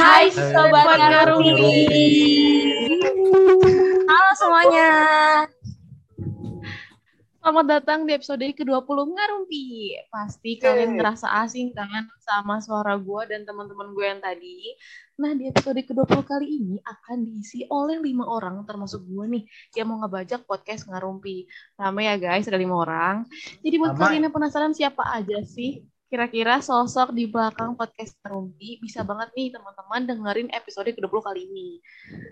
Hai Sobat. Ngarumpi. Halo semuanya. Selamat datang di episode ke-20 Ngarumpi. Pasti kalian ngerasa asing kan sama suara gue dan teman-teman gue yang tadi. Nah, di episode ke-20 kali ini akan diisi oleh lima orang, termasuk gue nih, yang mau ngebajak podcast Ngarumpi. Rame ya guys, ada lima orang. Jadi buat Ramai. kalian yang penasaran siapa aja sih kira-kira sosok di belakang podcast Ngarumpi, bisa banget nih teman-teman dengerin episode ke-20 kali ini.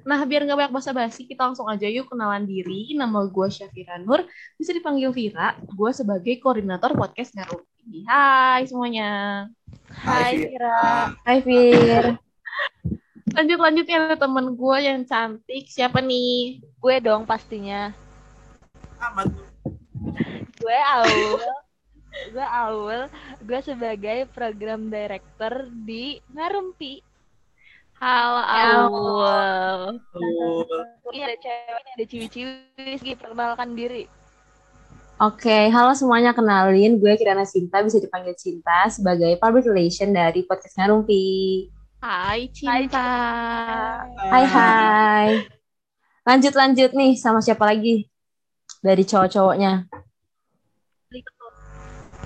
Nah, biar nggak banyak basa-basi, kita langsung aja yuk kenalan diri. Nama gue Syafira Nur, bisa dipanggil Vira. Gue sebagai koordinator podcast Ngarumpi. Hai semuanya. Hai, Kira. Hai Fir. Lanjut-lanjut ya ada temen gue yang cantik. Siapa nih? Gue dong pastinya. Amat. Gue Aul. gue Aul. Gue sebagai program director di Ngarumpi. Halo Aul. Ini ada cewek, ini ada ciwi-ciwi. Segi, perkenalkan diri. Oke, halo semuanya kenalin. Gue Kirana Cinta, bisa dipanggil Cinta sebagai public relation dari podcast Ngarumpi. Hai Cinta. Hai hai. Lanjut lanjut nih sama siapa lagi dari cowok-cowoknya?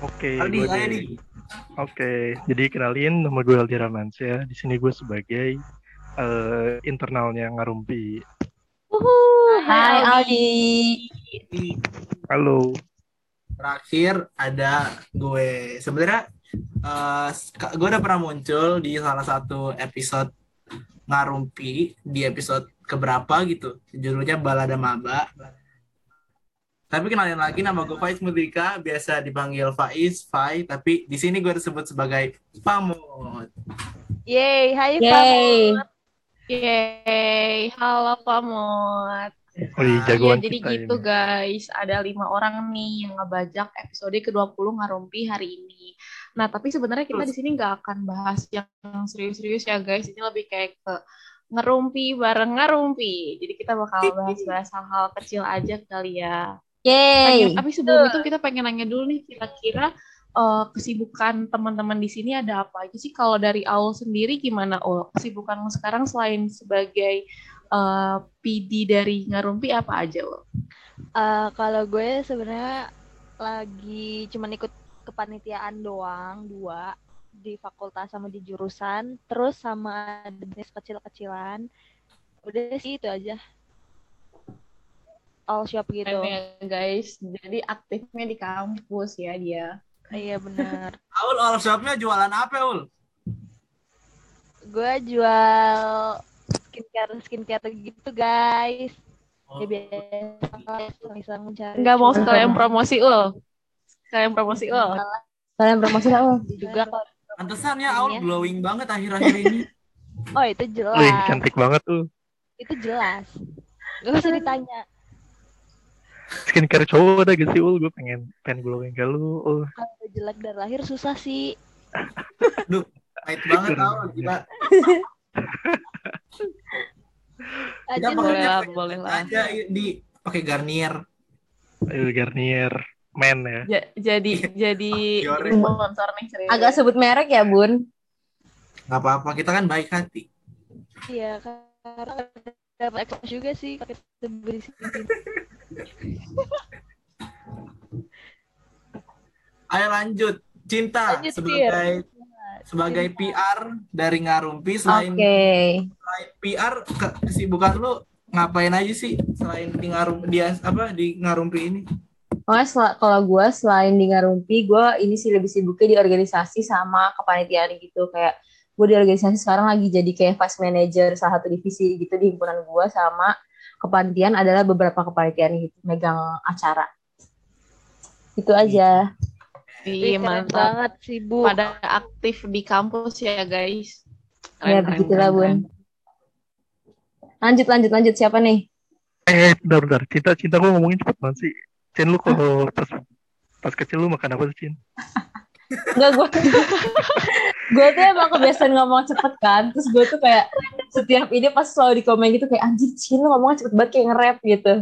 Oke, Aldi, gue ayo, deh. Di. Oke, jadi kenalin nama gue Aldi Ramansyah. Di sini gue sebagai eh, internalnya Ngarumpi. Hai Aldi. Halo. Terakhir ada gue. Sebenarnya eh, sk- gue udah pernah muncul di salah satu episode Ngarumpi di episode keberapa gitu. Judulnya Balada Maba. Tapi kenalin lagi nama gue Faiz Mudrika, biasa dipanggil Faiz, Fai, tapi di sini gue disebut sebagai Pamut. Yeay, hai Yeay. Pak. Yeay. Halo Pamot. Oh, iya, jagoan Iya, jadi kita gitu ini. guys. Ada lima orang nih yang ngebajak episode ke-20 Ngarumpi hari ini. Nah, tapi sebenarnya kita di sini nggak akan bahas yang serius-serius ya guys. Ini lebih kayak ke ngerumpi bareng ngarumpi. Jadi kita bakal bahas-bahas hal-hal kecil aja kali ya. Yeay. Pengen- tapi sebelum itu kita pengen nanya dulu nih kira-kira eh, kesibukan teman-teman di sini ada apa aja sih? Kalau dari Aul sendiri gimana Ul? Kesibukanmu sekarang selain sebagai eh, PD dari Ngarumpi apa aja Ul? Eh, kalau gue sebenarnya lagi cuman ikut kepanitiaan doang, dua di fakultas sama di jurusan, terus sama ada bisnis kecil-kecilan. Udah sih itu aja. All shop gitu. Ya guys. Jadi aktifnya di kampus ya dia. Iya benar. Aul, all shopnya jualan apa, Ul? gue jual skincare skincare gitu guys. Oh, Ya biasa bisa mencari. Nggak mau sekalian promosi Ul? Sekalian promosi Ul? Kalian promosi Ul. juga kalau Pantesan ya Aul Iya. glowing banget akhir-akhir ini. oh itu jelas Wih, cantik banget tuh. itu jelas gak usah ditanya Skincare cowok ada gak sih, Ul? Gue pengen pengen glowing ke lu. Ul. kalau jelek dari lahir susah sih Pahit banget Aul, gila. Kita Aja boleh lah, boleh lah. aja di pakai Garnier. Ayo, Garnier Men ya. Ja- jadi jadi sponsor nih serius. Agak sebut merek ya, Bun. Gak apa-apa, kita kan baik hati. iya karena dapat ekspos juga sih kalau kita beli sini Ayo lanjut. Cinta Lanjut, sebagai sebagai Cinta. PR dari Ngarumpi selain, Oke. selain PR ke- kesibukan lu ngapain aja sih selain di Ngarum dia apa di Ngarumpi ini? Sel- kalau gue selain di Ngarumpi, gue ini sih lebih sibuknya di organisasi sama kepanitiaan gitu. Kayak gue di organisasi sekarang lagi jadi kayak vice manager salah satu divisi gitu di himpunan gue sama kepanitiaan adalah beberapa kepanitiaan gitu, megang acara. Itu aja. Iya, keren mantap. banget sih bu Pada aktif di kampus ya, guys. Ya, begitulah, Bun. Lanjut, lanjut, lanjut. Siapa nih? Eh, bentar, bentar. Cinta, cinta gue ngomongin cepet banget sih. Cin, lu kalau pas pas kecil lu makan apa sih, Cin? Enggak, gue gue tuh emang kebiasaan ngomong cepet kan. Terus gue tuh kayak setiap ini pas selalu di komen gitu kayak anjir Cin lu ngomongnya cepet banget kayak nge-rap gitu.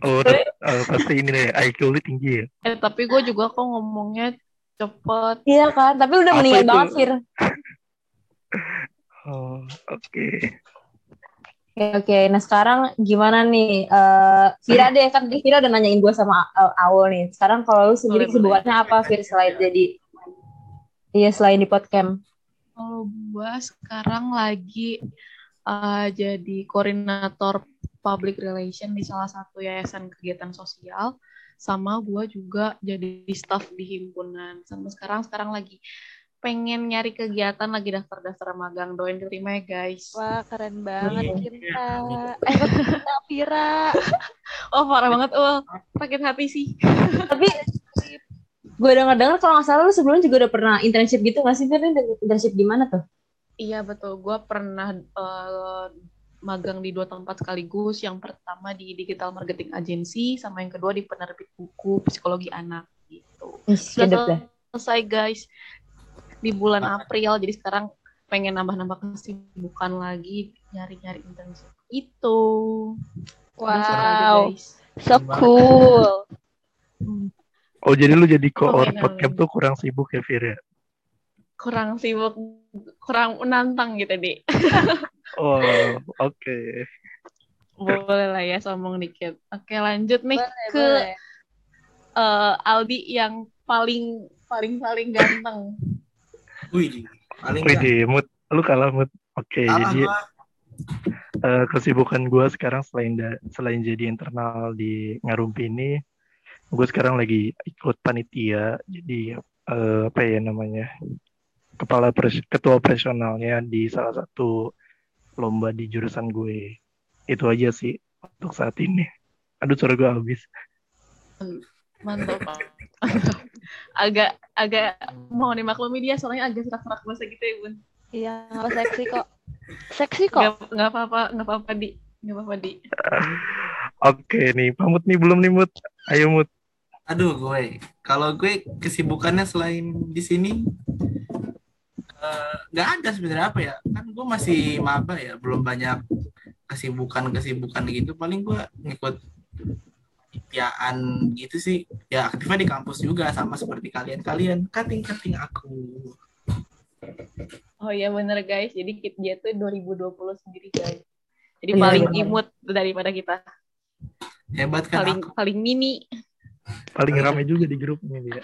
Oh, tapi, eh, pasti ini deh, IQ lu tinggi ya. Eh, tapi gue juga kok ngomongnya cepet. Iya kan, tapi udah itu? banget Fir. Oh, oke. Oke, oke. Nah sekarang gimana nih? Eh Vira deh, kan Vira udah nanyain gue sama uh, Aul nih. Sekarang kalau lu sendiri kesibukannya apa, Vir, selain jadi... Iya, selain di podcast. Kalau gua sekarang lagi uh, jadi koordinator public relation di salah satu yayasan kegiatan sosial sama gua juga jadi staff di himpunan sama sekarang sekarang lagi pengen nyari kegiatan lagi daftar-daftar magang doain terima ya guys Wah, keren banget Iya. cinta. Eh, Vira. oh parah banget oh sakit hati sih Tapi gue denger-dengar kalau nggak salah lu sebelumnya juga udah pernah internship gitu nggak sih, Vir? Ini Internship di mana tuh? Iya betul, gue pernah eh, magang di dua tempat sekaligus. Yang pertama di digital marketing agency, sama yang kedua di penerbit buku psikologi anak gitu. Ih, Sudah dah. selesai guys di bulan April, jadi sekarang pengen nambah-nambah kesibukan lagi nyari-nyari internship itu. Wow, guys. so cool. Oh, jadi lu jadi koor podcast tuh kurang sibuk ya, Fir ya? Kurang sibuk, kurang menantang gitu deh. Oh, oke. Boleh lah ya sombong dikit. Oke lanjut nih Boleh, ke boleh. eh, Aldi yang paling paling paling ganteng. Wih, paling Wih, mood. Lu kalah mood. Oke, kalah jadi eh, kesibukan gue sekarang selain da- selain jadi internal di Ngarumpi ini, gue sekarang lagi ikut panitia. Jadi eh, apa ya namanya? Kepala pres- ketua operasionalnya di salah satu lomba di jurusan gue. Itu aja sih untuk saat ini. Aduh, suara gue habis. Mantap. agak agak mau dimaklumi dia soalnya agak serak-serak bahasa gitu ya bun. Iya, nggak seksi kok. Seksi kok. Nggak apa-apa nggak apa-apa di nggak apa-apa di. Oke nih, pamut nih belum nih Mut. Ayo Mut. Aduh, gue. Kalau gue kesibukannya selain di sini eh, nggak ada sebenarnya apa ya? Kan gue masih maba ya, belum banyak kesibukan-kesibukan gitu. Paling gue ngikut kepanitiaan gitu sih. Ya aktifnya di kampus juga sama seperti kalian-kalian. Kating-kating aku. Oh iya bener guys. Jadi kit dia tuh 2020 sendiri guys. Jadi Iya, paling bener. imut daripada kita. Hebat kan Paling aku. paling mini. Paling ramai juga di grup ini dia.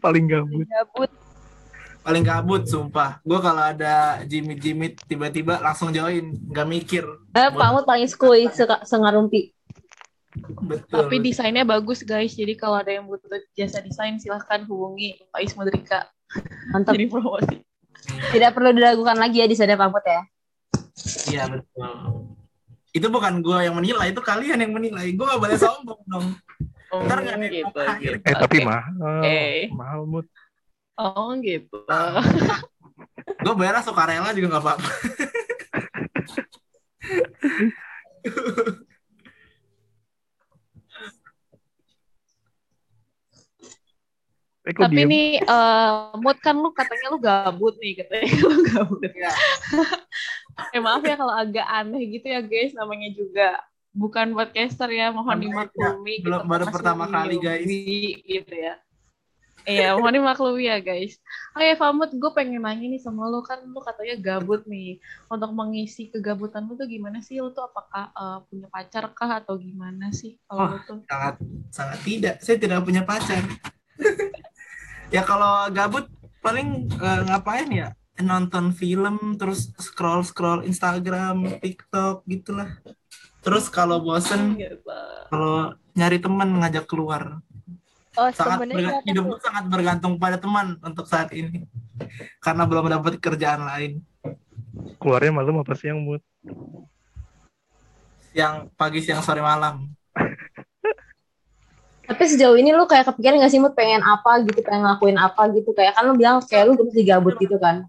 Paling gabut. Gabut. Paling kabut, sumpah. Gue kalau ada jimit-jimit tiba-tiba langsung join. Nggak mikir. Eh, Pak Mut paling skui se- sengarumpi. Betul. Tapi desainnya bagus guys. Jadi kalau ada yang butuh jasa desain silahkan hubungi Pak Ismudrika. Mantap. Jadi promosi. Tidak perlu diragukan lagi ya di sana Pak Mut ya. Iya betul. Itu bukan gue yang menilai, itu kalian yang menilai. Gue gak boleh sombong dong. Ntar nggak ada yang gitu, gitu. Eh tapi Oke. mahal. Oke. Mahal Mut. Oh gitu. Gue bayar sukarela juga gak apa-apa. Eh Tapi diem? nih, eh Mood kan lu katanya lu gabut nih, katanya lu gabut. Iya. eh maaf ya kalau agak aneh gitu ya guys, namanya juga bukan podcaster ya, mohon dimaklumi. belum- kita baru pertama kali, guys. newbie, Gitu ya. Iya, mohon dimaklumi ya guys. Oh ya Famut, gue pengen nanya nih sama lu kan lu katanya gabut nih. Untuk mengisi kegabutan lu tuh gimana sih? Lu tuh apakah eh, punya pacar kah atau gimana sih? Kalau Oh. tuh Sangat, sangat tidak. Saya tidak punya pacar. ya kalau gabut paling eh, ngapain ya? Nonton film, terus scroll-scroll Instagram, TikTok gitulah. Terus kalau bosen, gitu. kalau nyari teman ngajak keluar. Oh, sangat temennya berga- siapa hidupku sangat bergantung pada teman untuk saat ini karena belum dapat kerjaan lain Keluarnya malam apa siang Mut? yang pagi siang sore malam Tapi sejauh ini lu kayak kepikiran gak sih Mut pengen apa gitu, pengen ngelakuin apa gitu. Kayak kan lu bilang kayak lu masih gabut gitu kan.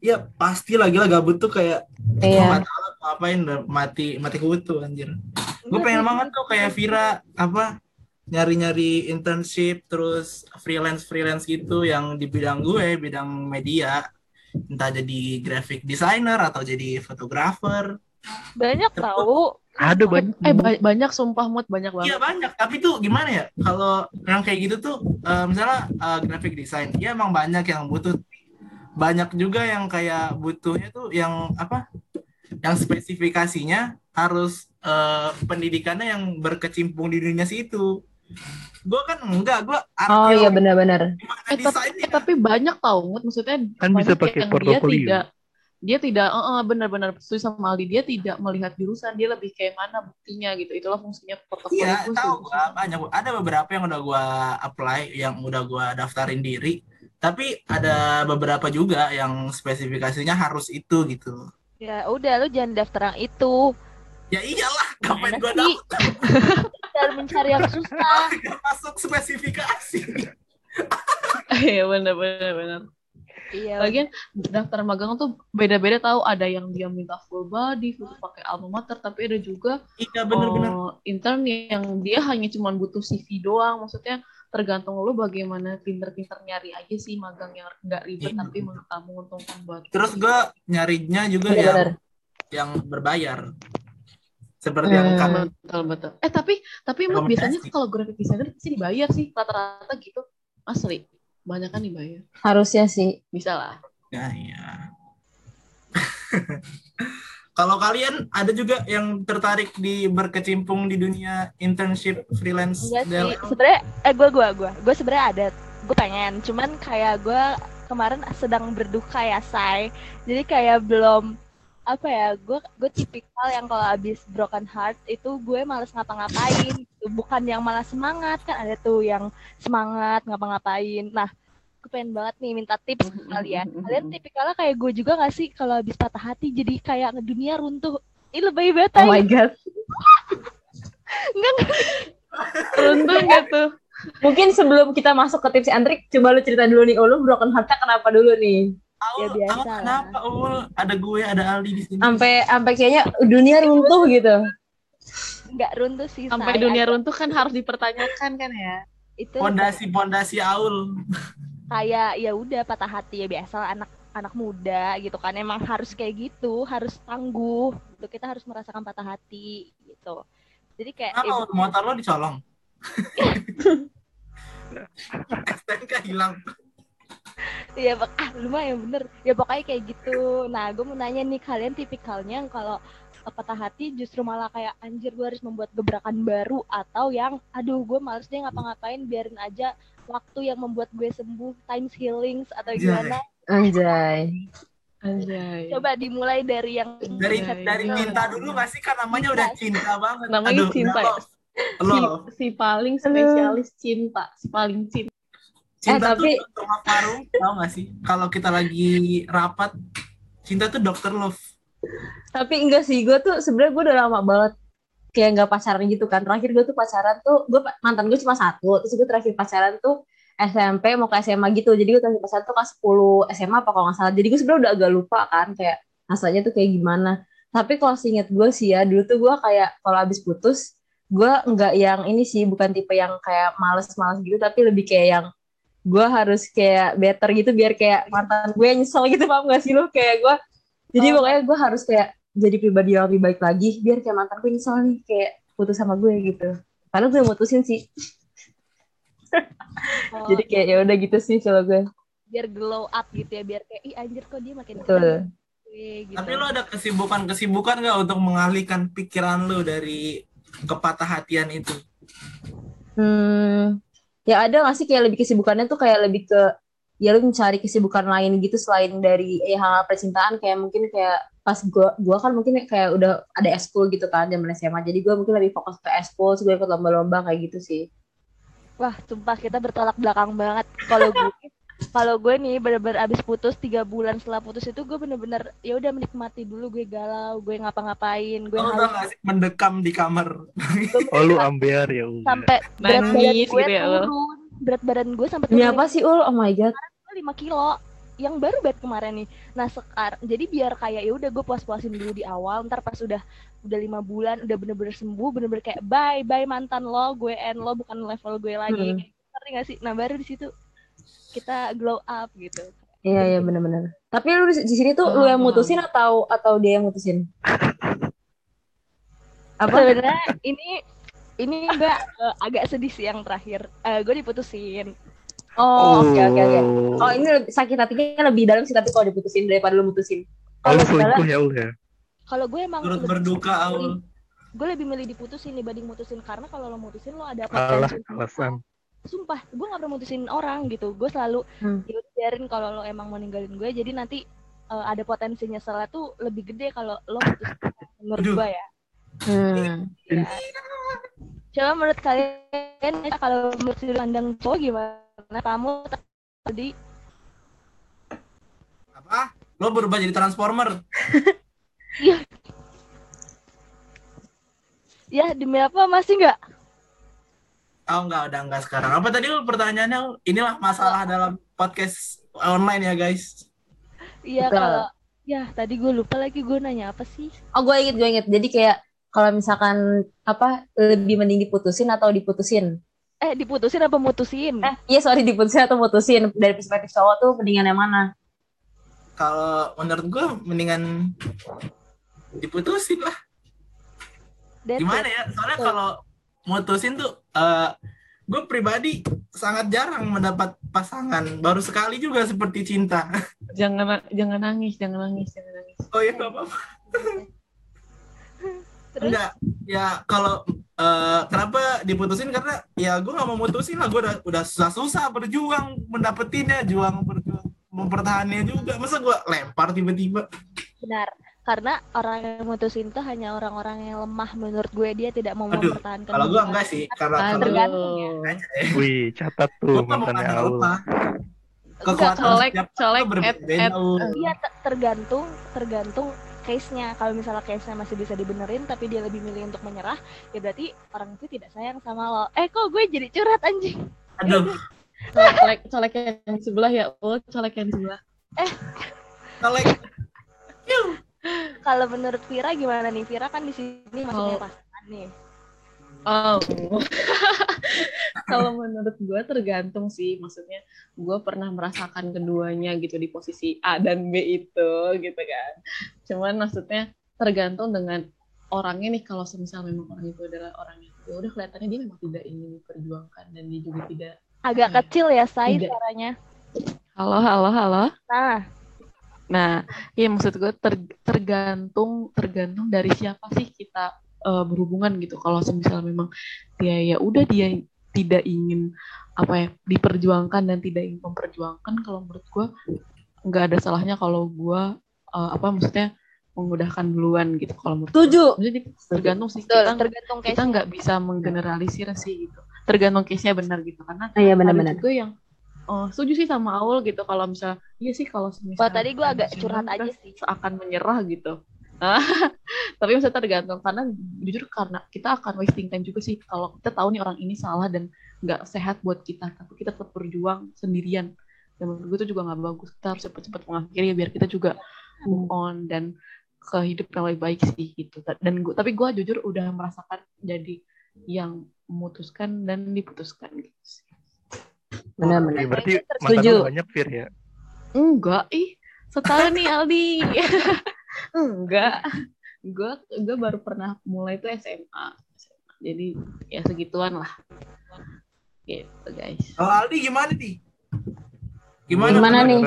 Iya pasti lagi lah gabut tuh kayak Iya. tahu ngapain udah mati mati kutu anjir gue pengen banget tuh kayak Vira apa nyari-nyari internship terus freelance freelance gitu yang di bidang gue bidang media entah jadi graphic designer atau jadi fotografer Banyak tahu. Ada banyak. Eh ba- banyak sumpah mood banyak banget. Iya banyak, tapi tuh gimana ya? Kalau yang kayak gitu tuh, eh, misalnya eh, graphic design, ya emang banyak yang butuh banyak juga yang kayak butuhnya tuh yang apa? Yang spesifikasinya harus eh, pendidikannya yang berkecimpung di dunia situ. Gue kan enggak, gue Oh iya benar-benar. Eh, tapi, eh, tapi banyak tau, maksudnya Kan bisa pakai yang dia portofolio. tidak dia tidak eh, eh, benar-benar setuju sama Aldi dia tidak melihat jurusan dia lebih kayak mana buktinya gitu itulah fungsinya portofolio Iya, tahu gua banyak. Ada beberapa yang udah gua apply, yang udah gua daftarin diri. Tapi ada beberapa juga yang spesifikasinya harus itu gitu. Ya udah lu jangan daftar yang itu. Ya iyalah, ngapain gua daftar Jangan mencari yang susah. Masuk spesifikasi. Iya benar benar benar. Iya. Lagian daftar magang tuh beda-beda tahu ada yang dia minta full body, full pakai alma mater, tapi ada juga Iya bener-bener. eh, intern yang dia hanya cuma butuh CV doang. Maksudnya tergantung lu bagaimana pinter-pinter nyari aja sih magang yang nggak ribet Iya. tapi menguntungkan buat Terus gua nyarinya juga yang Benar-benar. yang berbayar. Seperti yang Hmm. kamu betul betul. Eh tapi tapi emang biasanya kalau graphic designer pasti dibayar sih rata-rata gitu asli banyak kan dibayar Harusnya sih. bisa lah. Ya, iya. Kalau kalian ada juga yang tertarik di berkecimpung di dunia internship freelance Enggak sih. Sebenarnya eh gue gue gue gue sebenarnya ada. Gue pengen. Cuman kayak gue kemarin sedang berduka ya say. Jadi kayak belum apa ya gue gue tipikal yang kalau abis broken heart itu gue males ngapa-ngapain gitu. bukan yang malah semangat kan ada tuh yang semangat ngapa-ngapain nah gue pengen banget nih minta tips ke kalian kalian tipikalnya kayak gue juga gak sih kalau abis patah hati jadi kayak dunia runtuh ini lebih banget Oh my god. enggak enggak Beruntung gitu. Mungkin sebelum kita masuk ke tips and trick, coba lu cerita dulu nih, oh, lu broken heart kenapa dulu nih? Aul, Ya, biasa Aul, kenapa Ul? Ada gue, ada Aldi di sini. Sampai sampai kayaknya dunia runtuh gitu. nggak runtuh sih Sampai dunia runtuh kan harus dipertanyakan kan ya. itu Pondasi-pondasi Aul. Kayak ya udah patah hati ya biasa anak anak muda gitu kan emang harus kayak gitu harus tangguh gitu kita harus merasakan patah hati gitu jadi kayak ya, Ul? motor lo dicolong? STNK hilang. ya bak- ah lumayan bener ya pokoknya kayak gitu nah gue mau nanya nih kalian tipikalnya kalau patah hati justru malah kayak anjir gue harus membuat gebrakan baru atau yang aduh gue males deh ngapa-ngapain biarin aja waktu yang membuat gue sembuh times healings atau Anjay. gimana Anjay. Anjay. coba dimulai dari yang Dari Iya, dari iya. cinta dulu nggak sih? Kan namanya udah cinta banget. Namanya Aduh, cinta ya? Love. Si, si paling spesialis cinta, si paling cinta. Cinta Eh, tapi- tuh dokter paru, tau gak sih? Kalau kita lagi rapat, cinta tuh dokter love. Tapi enggak sih, gue tuh sebenarnya gue udah lama banget kayak nggak pacaran gitu kan. Terakhir gue tuh pacaran tuh, gue mantan gue cuma satu. Terus gue terakhir pacaran tuh SMP mau ke SMA gitu. Jadi gue terakhir pacaran tuh kelas 10 SMA apa kalau nggak salah. Jadi gue sebenarnya udah agak lupa kan kayak asalnya tuh kayak gimana. Tapi kalau seinget gue sih ya, dulu tuh gue kayak kalau abis putus, gue nggak yang ini sih, bukan tipe yang kayak males-males gitu, tapi lebih kayak yang gue harus kayak better gitu biar kayak mantan gue nyesel gitu paham gak sih lu kayak gue jadi Oh. pokoknya gue harus kayak jadi pribadi yang lebih baik lagi biar kayak mantan gue nyesel nih kayak putus sama gue gitu karena gue mutusin sih Oh, jadi kayak ya udah gitu sih kalau gue biar glow up gitu ya biar kayak ih anjir kok dia makin betul gue gitu. Tapi lo ada kesibukan-kesibukan nggak untuk mengalihkan pikiran lo dari kepatah hatian itu? hmm ya ada gak sih kayak lebih kesibukannya tuh kayak lebih ke ya lu mencari kesibukan lain gitu selain dari eh, hal percintaan kayak mungkin kayak pas gua gua kan mungkin kayak udah ada eskul gitu kan zaman SMA jadi gua mungkin lebih fokus ke eskul gue ikut lomba-lomba kayak gitu sih Wah, sumpah kita bertolak belakang banget. Kalau gue kalau gue nih bener-bener abis putus tiga bulan setelah putus itu gue bener-bener ya udah menikmati dulu gue galau, gue ngapa-ngapain, gue tau harus mendekam di kamar? Oh lu ambear ya udah. sampai berat badan Nangis gue gitu ya lo. turun, berat badan gue sampai ini apa sih ul oh my god 5 kilo yang baru banget kemarin nih. Nah sekarang jadi biar kayak ya udah gue puas-puasin dulu di awal, ntar pas udah udah lima bulan udah bener-bener sembuh, bener-bener kayak bye bye mantan lo, gue end lo bukan level gue lagi. Hmm. Kayak, ngerti gak sih? Nah baru di situ kita glow up gitu. Iya iya benar-benar. Tapi lu di sini tuh lu yang mutusin atau atau dia yang mutusin? Apa? Sebenarnya ini ini gue eh, agak sedih sih yang terakhir. Eh, gue diputusin Oh, oke oke oke. Oh, ini lebih- sakit hatinya lebih dalam sih tapi kalau diputusin daripada lu mutusin. Kalau selingkuh ya udah. Kalau gue emang Turut berduka Aul. gue lebih milih diputusin dibanding mutusin karena kalau lo mutusin lo ada Alah, potensi alasan. sumpah gue nggak pernah mutusin orang gitu gue selalu Hmm. ya biarin kalau lo emang mau ninggalin gue jadi nanti eh, ada potensi nyeselnya tuh lebih gede kalau lo mutusin menurut gue ya Hmm. Ya. coba menurut kalian kalau menurut sudut pandang cowok gimana kamu tadi Apa? Lo berubah jadi transformer. ya demi apa masih nggak Oh enggak, udah enggak sekarang. Apa tadi Ul, pertanyaannya? Inilah masalah dalam podcast online ya guys. iya kalau ya tadi gue lupa lagi gue nanya apa sih Oh, gue inget gue inget. Jadi kayak kalau misalkan apa lebih mending diputusin atau diputusin? eh diputusin apa mutusin Eh, iya sorry diputusin atau mutusin dari perspektif cowok tuh mendingan yang mana? Kalau menurut gue mendingan diputusin lah. That's Gimana it. ya? Soalnya kalau mutusin tuh eh gue pribadi sangat jarang mendapat pasangan. Baru sekali juga seperti cinta. Jangan jangan nangis, jangan nangis, jangan nangis. Oh iya apa-apa. Terus? Enggak. Ya kalau eh, kenapa diputusin karena ya gue nggak mau mutusin lah. Gue udah udah susah-susah berjuang mendapetinnya, juang berjuang mempertahannya juga. Masa gue lempar tiba-tiba? Benar. Karena orang yang mutusin tuh hanya orang-orang yang lemah menurut gue dia tidak mau Aduh, mempertahankan. Kalau gue enggak sih. Karena kalau Tergantung ya. Wih, catat tuh mantannya lemah. Enggak, Kekuatan colek, colek, berbeda. Iya ter- tergantung tergantung case-nya. Kalau misalnya case-nya masih bisa dibenerin tapi dia lebih milih untuk menyerah, ya berarti orang itu tidak sayang sama lo. Eh kok gue jadi curhat anjing. Aduh, Colek, colek yang sebelah ya, oh colek yang sebelah. colek. Kalau menurut Vira gimana nih? Vira kan di sini Oh. pasangan nih. Oh. Kalau menurut gue tergantung sih, maksudnya gue pernah merasakan keduanya gitu di posisi A dan B itu gitu kan. Cuman maksudnya tergantung dengan orangnya nih kalau semisal memang orang itu adalah orang yang ya udah kelihatannya dia memang tidak ingin diperjuangkan dan dia juga tidak. Agak Hmm. kecil ya say Tidak. suaranya. Halo, halo, halo. Nah, Nah, iya maksud gue ter- tergantung tergantung dari siapa sih kita eh, berhubungan gitu. Kalau semisal memang dia ya udah dia tidak ingin apa ya diperjuangkan dan tidak ingin memperjuangkan, kalau menurut gue nggak ada salahnya kalau gue eh, apa maksudnya mengudahkan duluan gitu. Kalau menurut gue. Jadi tergantung sih betul, kita tergantung kita nggak bisa menggeneralisir sih gitu. Tergantung case-nya benar gitu karena Ah, Iya ada benar-benar. juga yang oh, setuju sih sama Aul gitu kalau misalnya iya sih kalau Wah, misalnya tadi gue agak curhat aja sih. seakan menyerah gitu. Tapi maksudnya tergantung karena jujur karena kita akan wasting time juga sih kalau kita tahu nih orang ini salah dan nggak sehat buat kita, tapi kita tetap berjuang sendirian. Dan menurut gue itu juga nggak bagus. Kita harus cepat-cepat mengakhiri biar kita juga move on dan ke hidup yang lebih baik sih gitu. Dan gue, tapi gue jujur udah merasakan jadi yang memutuskan dan diputuskan gitu sih. Benar-benar. Berarti Setuju. mantan banyak Fir ya. Enggak, ih. Setahun nih Aldi. Enggak. Gue gue baru pernah mulai itu SMA. Jadi ya segituan lah. Gitu guys. Kalau Aldi gimana nih? Gimana? Gimana nih?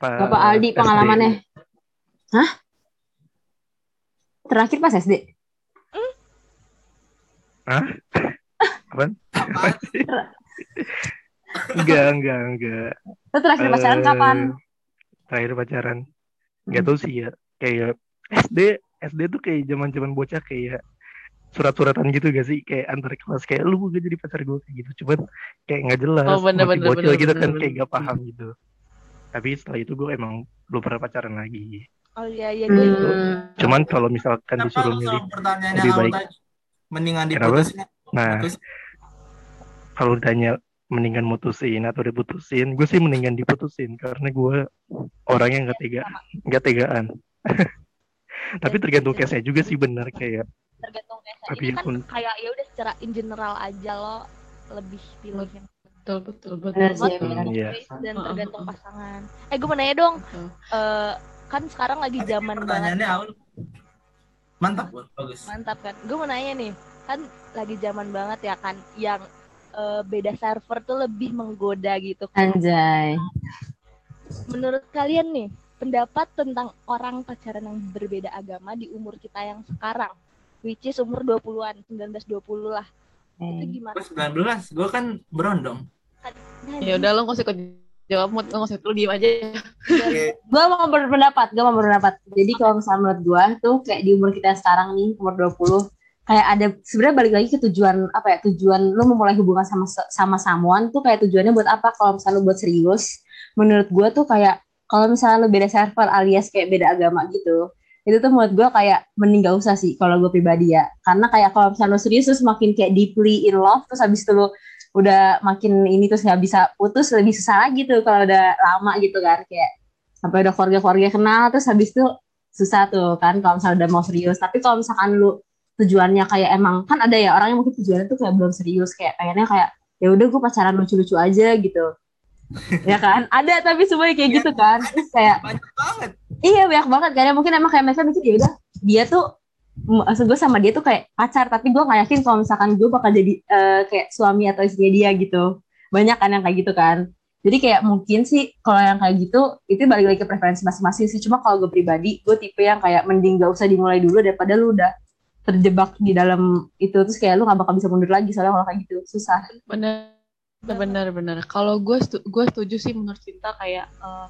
Bapak Aldi SD. pengalamannya. Hah? Terakhir pas SD? Apaan? Apaan? Enggak, enggak, enggak. Terakhir pacaran Eh, kapan? Terakhir pacaran. Enggak tahu sih ya. Kayak SD, SD tuh kayak zaman-zaman bocah kayak surat-suratan gitu gak sih kayak antar kelas kayak lu gak jadi pacar gue kayak gitu cuman kayak nggak jelas Oh, bener, masih bener, bocil bener, gitu bener, kan bener. kayak gak paham gitu tapi setelah itu gue emang belum pernah pacaran lagi Oh iya iya gue ingat. Hmm. cuman kalau misalkan Kenapa disuruh milih lebih baik. Mendingan diputusin. nah Putus. kalau ditanya mendingan mutusin atau diputusin gue sih mendingan diputusin karena gue orangnya nggak tega nggak tegaan tapi tergantung case nya juga sih benar kayak tergantung case Tapi ini kan pun- kayak ya udah secara in general aja lo lebih pilih yang Betul betul betul. Betul. benar. Iya. case dan tergantung pasangan eh gue mau nanya dong Betul. eh kan sekarang lagi zaman banget Aul. Mantap, bagus. mantap kan gue mau nanya nih kan lagi zaman banget ya kan yang eh, beda server tuh lebih menggoda gitu. kan. Anjay. Menurut kalian nih, pendapat tentang orang pacaran yang berbeda agama di umur kita yang sekarang, which is umur 20-an, 19-20 lah. Itu gimana? Gue 19, gue kan berondong. Nah, Ya udah lo nggak usah ikut jawab, Mut. Lo nggak usah lu diem aja. Oke, gue mau berpendapat, gue mau berpendapat. Jadi kalau misalnya menurut gue tuh kayak di umur kita sekarang nih, umur 20, kayak ada sebenarnya balik lagi ke tujuan apa ya? Tujuan lu memulai hubungan sama sama someone tuh kayak tujuannya buat apa? Kalau misalnya lu buat serius, menurut gue tuh kayak kalau misalnya lu beda server alias kayak beda agama gitu, itu tuh menurut gue kayak mending gak usah sih kalau gue pribadi ya. Karena kayak kalau misalnya lu serius terus makin kayak deeply in love, terus habis itu lu udah makin ini terus nggak bisa putus lebih susah lagi tuh kalau udah lama gitu kan kayak sampai udah keluarga-keluarga kenal terus habis itu susah tuh kan kalau misalnya udah mau serius tapi kalau misalkan lu tujuannya kayak emang kan ada ya orang yang mungkin tujuannya tuh kayak belum serius kayak pengennya kayak ya udah gue pacaran lucu-lucu aja gitu ya kan? Ada tapi semuanya kayak gitu kan. Terus kayak banyak banget. Iya banyak banget kan. Mungkin emang kayak mereka mikir ya udah dia tuh maksud gue sama dia tuh kayak pacar. Tapi gue nggak yakin kalau misalkan gue bakal jadi eh, kayak suami atau istri dia gitu. Banyak kan yang kayak gitu kan. Jadi kayak mungkin sih kalau yang kayak gitu itu balik lagi ke preferensi masing-masing sih. Cuma kalau gue pribadi gue tipe yang kayak mending gak usah dimulai dulu daripada lu udah terjebak di dalam itu. Terus kayak lu gak bakal bisa mundur lagi soalnya kalau kayak gitu. Susah. Bener, bener. Kalau gue gue setuju sih menurut Cinta kayak eh,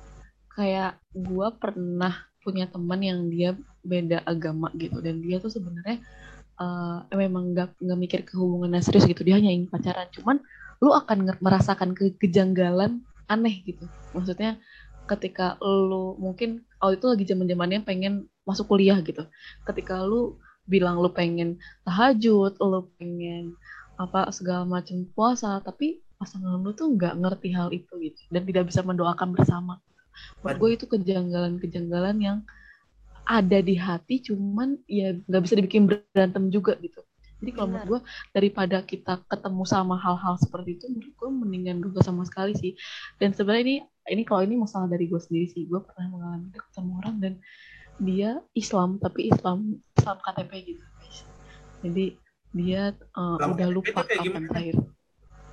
kayak gue pernah punya teman yang dia beda agama gitu. Dan dia tuh sebenarnya eh, memang nggak nggak mikir ke hubungannya serius gitu. Dia hanya ingin pacaran. Cuman lu akan merasakan ke kejanggalan aneh gitu. Maksudnya ketika lu mungkin oh itu lagi zaman zamannya pengen masuk kuliah gitu. Ketika lu bilang lu pengen tahajud lu pengen apa segala macam puasa tapi pasangan lu tuh nggak ngerti hal itu gitu dan tidak bisa mendoakan bersama. Menurut gue itu kejanggalan-kejanggalan yang ada di hati cuman ya nggak bisa dibikin berantem juga gitu. Jadi kalau menurut gue daripada kita ketemu sama hal-hal seperti itu menurut gue mendingan gue sama sekali sih. Dan sebenarnya ini ini kalau ini masalah dari gue sendiri sih. Gue pernah mengalami sama orang dan dia Islam tapi Islam Islam KTP gitu guys. Jadi dia uh, Islam udah KTP lupa kapan gimana? terakhir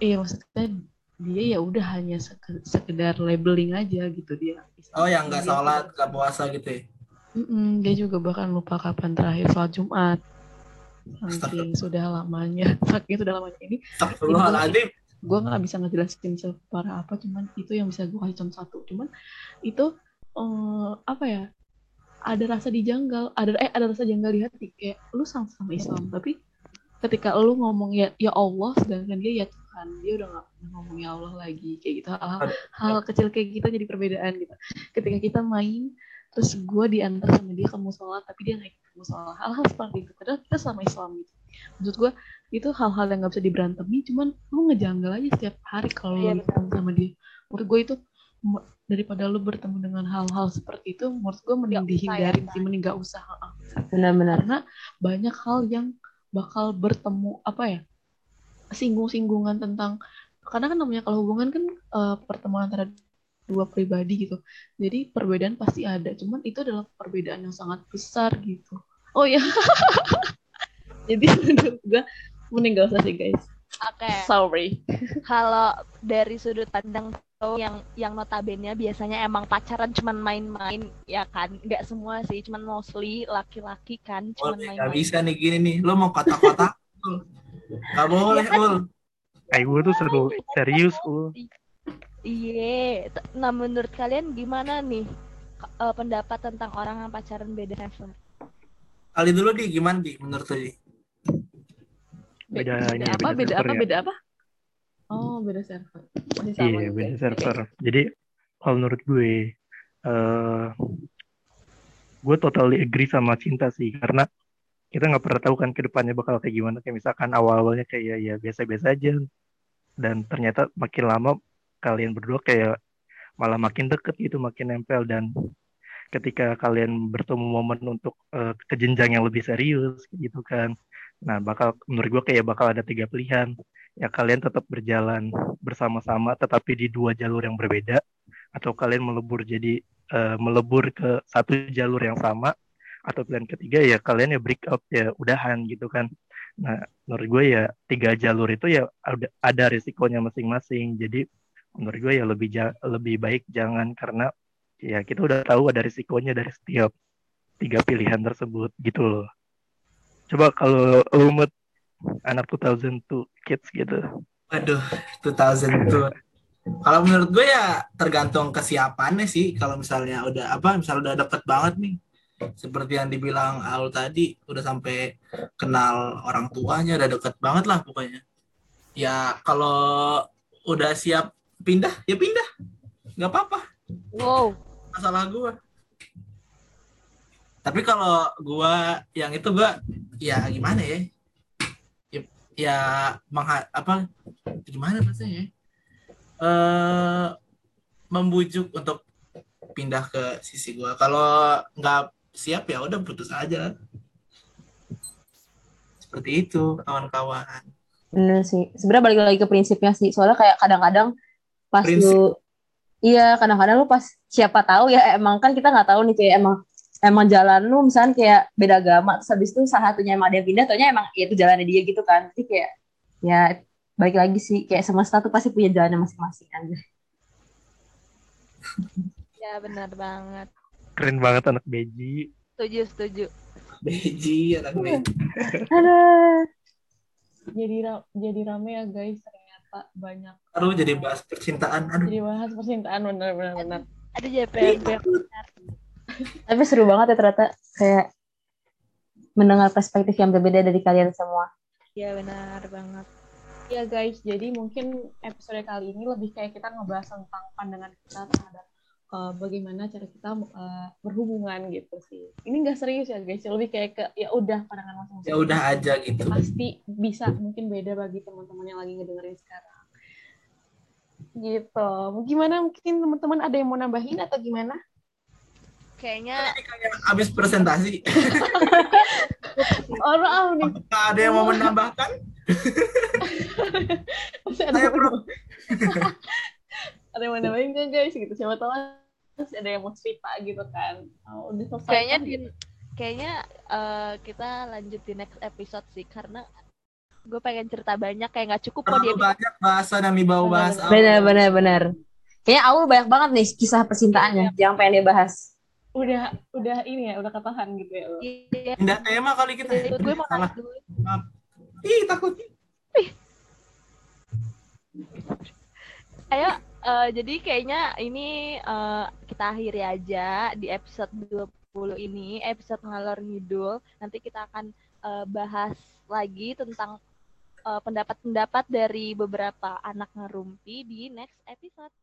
iya maksudnya dia ya udah hanya seke- sekedar labeling aja gitu dia. Oh yang nggak sholat, nggak puasa gitu ya? Mm-mm, dia juga bahkan lupa kapan terakhir sholat Jumat saking sudah lamanya saking sudah lamanya ini Astagfirullahaladzim. gue nggak bisa ngejelasin separah apa cuman itu yang bisa gue kasih contoh satu cuman itu eh, apa ya ada rasa dijanggal ada eh ada rasa janggal di hati kayak lu sama-sama Islam tapi ketika lu ngomong ya ya Allah sedangkan dia ya Tuhan. Dia udah nggak pernah ngomong ya Allah lagi. Kayak gitu hal, hal kecil kayak gitu jadi perbedaan gitu. Ketika kita main terus gue diantar sama dia ke musola tapi dia ikut ke musola. Hal-hal seperti itu. Padahal kita sama Islam gitu. Maksud gue itu hal-hal yang nggak bisa diberantemi cuman lu ngejanggal aja setiap hari kalau Iya, lu ketemu sama dia. Menurut gue itu daripada lu bertemu dengan hal-hal seperti itu menurut gue mending usah ya, dihindarin sih mending gak usah benar-benar. Karena banyak hal yang bakal bertemu apa ya singgung-singgungan tentang karena kan namanya kalau hubungan kan eh, pertemuan antara dua pribadi gitu. Jadi perbedaan pasti ada cuman itu adalah perbedaan yang sangat besar gitu. Oh ya jadi menurut gue mending gak usah sih guys. Oke, sorry. Kalau dari sudut pandang yang yang notabene biasanya emang pacaran cuman main-main ya kan nggak semua sih cuman mostly laki-laki kan cuman nggak main-main bisa nih gini nih. Lo mau kata-kata? Gak boleh, Ul. Kayak gue tuh seru serius ul. iya nah menurut kalian gimana nih eh, pendapat tentang orang yang pacaran beda level Kali dulu di gimana di menurut lo di? Beda ini ya, apa beda beda server apa ya. beda apa oh beda server masih sama Iya, juga. beda Oke. server. Jadi kalau menurut gue, eh gue totally agree sama cinta sih, karena kita nggak pernah tahu kan ke depannya bakal kayak gimana. Kayak misalkan awal-awalnya kayak ya, ya biasa-biasa aja, dan ternyata makin lama kalian berdua kayak malah makin deket gitu, makin nempel dan ketika kalian bertemu momen untuk eh, ke jenjang yang lebih serius gitu kan. Nah, bakal menurut gue kayak bakal ada tiga pilihan ya kalian tetap berjalan bersama-sama tetapi di dua jalur yang berbeda atau kalian melebur jadi eh, melebur ke satu jalur yang sama atau pilihan ketiga ya kalian ya break up ya udahan gitu kan Nah, menurut gue ya tiga jalur itu ya ada, ada risikonya masing-masing. Jadi menurut gue ya lebih ja- lebih baik jangan karena ya kita udah tahu ada risikonya dari setiap tiga pilihan tersebut gitu loh. Coba kalau lu anak 2002 kids gitu. Waduh, 2002. Kalau menurut gue ya tergantung kesiapannya sih. Kalau misalnya udah apa, misalnya udah deket banget nih. Seperti yang dibilang Aul tadi, udah sampai kenal orang tuanya, udah deket banget lah pokoknya. Ya kalau udah siap pindah, ya pindah. Nggak apa-apa, Wow. masalah gue. Tapi kalau gue yang itu gue, ya gimana ya? Ya, mengha- apa gimana bahasanya ya? eh membujuk untuk pindah ke sisi gua. Kalau nggak siap ya udah putus aja. Seperti itu kawan-kawan. Bener sih. Sebenarnya balik lagi ke prinsipnya sih. Soalnya kayak kadang-kadang pas Prinsip. lu iya kadang-kadang lu pas siapa tahu ya emang kan kita nggak tahu nih kayak emang emang jalan lu misalnya kayak beda agama terus habis itu salah satunya emang ada yang pindah taunya emang ya itu jalannya dia gitu kan jadi kayak ya balik lagi sih kayak semesta tuh pasti punya jalannya masing-masing aja Ya benar banget. Keren banget anak Beji. Setuju, setuju. Beji anak beji. ada Jadi ra- jadi rame ya guys ternyata banyak Aduh jadi bahas percintaan. Aduh. jadi bahas percintaan benar benar benar. Ada JPM tapi seru banget ya ternyata kayak mendengar perspektif yang berbeda dari kalian semua Ya benar banget. Ya guys, jadi mungkin episode kali ini lebih kayak kita ngebahas tentang pandangan kita terhadap uh, bagaimana cara kita uh, berhubungan gitu sih. Ini enggak serius ya guys, lebih kayak ke ya udah pandangan masing-masing. Ya udah aja gitu. Pasti bisa mungkin beda bagi teman-teman yang lagi ngedengerin sekarang. Gitu. Gimana mungkin teman-teman ada yang mau nambahin atau gimana? Kayaknya Ini kayak abis presentasi. Oh, maaf nih. Apakah ada yang mau menambahkan? Ada Ayo, yang bro. ada yang mau nambahin nggak guys gitu. Siapa tahu masih ada yang mau cerita gitu kan. Oh, udah selesai. kayaknya kan? di kayaknya eh, kita lanjut di next episode sih karena gue pengen cerita banyak kayak nggak cukup kok dia banyak bahasa dan bau bahas. benar benar benar kayaknya Aul banyak banget nih kisah percintaannya yang pengen dia bahas udah udah ini ya udah ketahan gitu ya lo. Iya, Pindah tema kali kita. ya. gue mau Salah. dulu. Ih, takut. Ayo, eh, jadi kayaknya ini eh, kita akhiri aja di episode 20 ini, episode ngalor ngidul. Nanti kita akan eh, bahas lagi tentang pendapat-pendapat dari beberapa anak ngerumpi di next episode.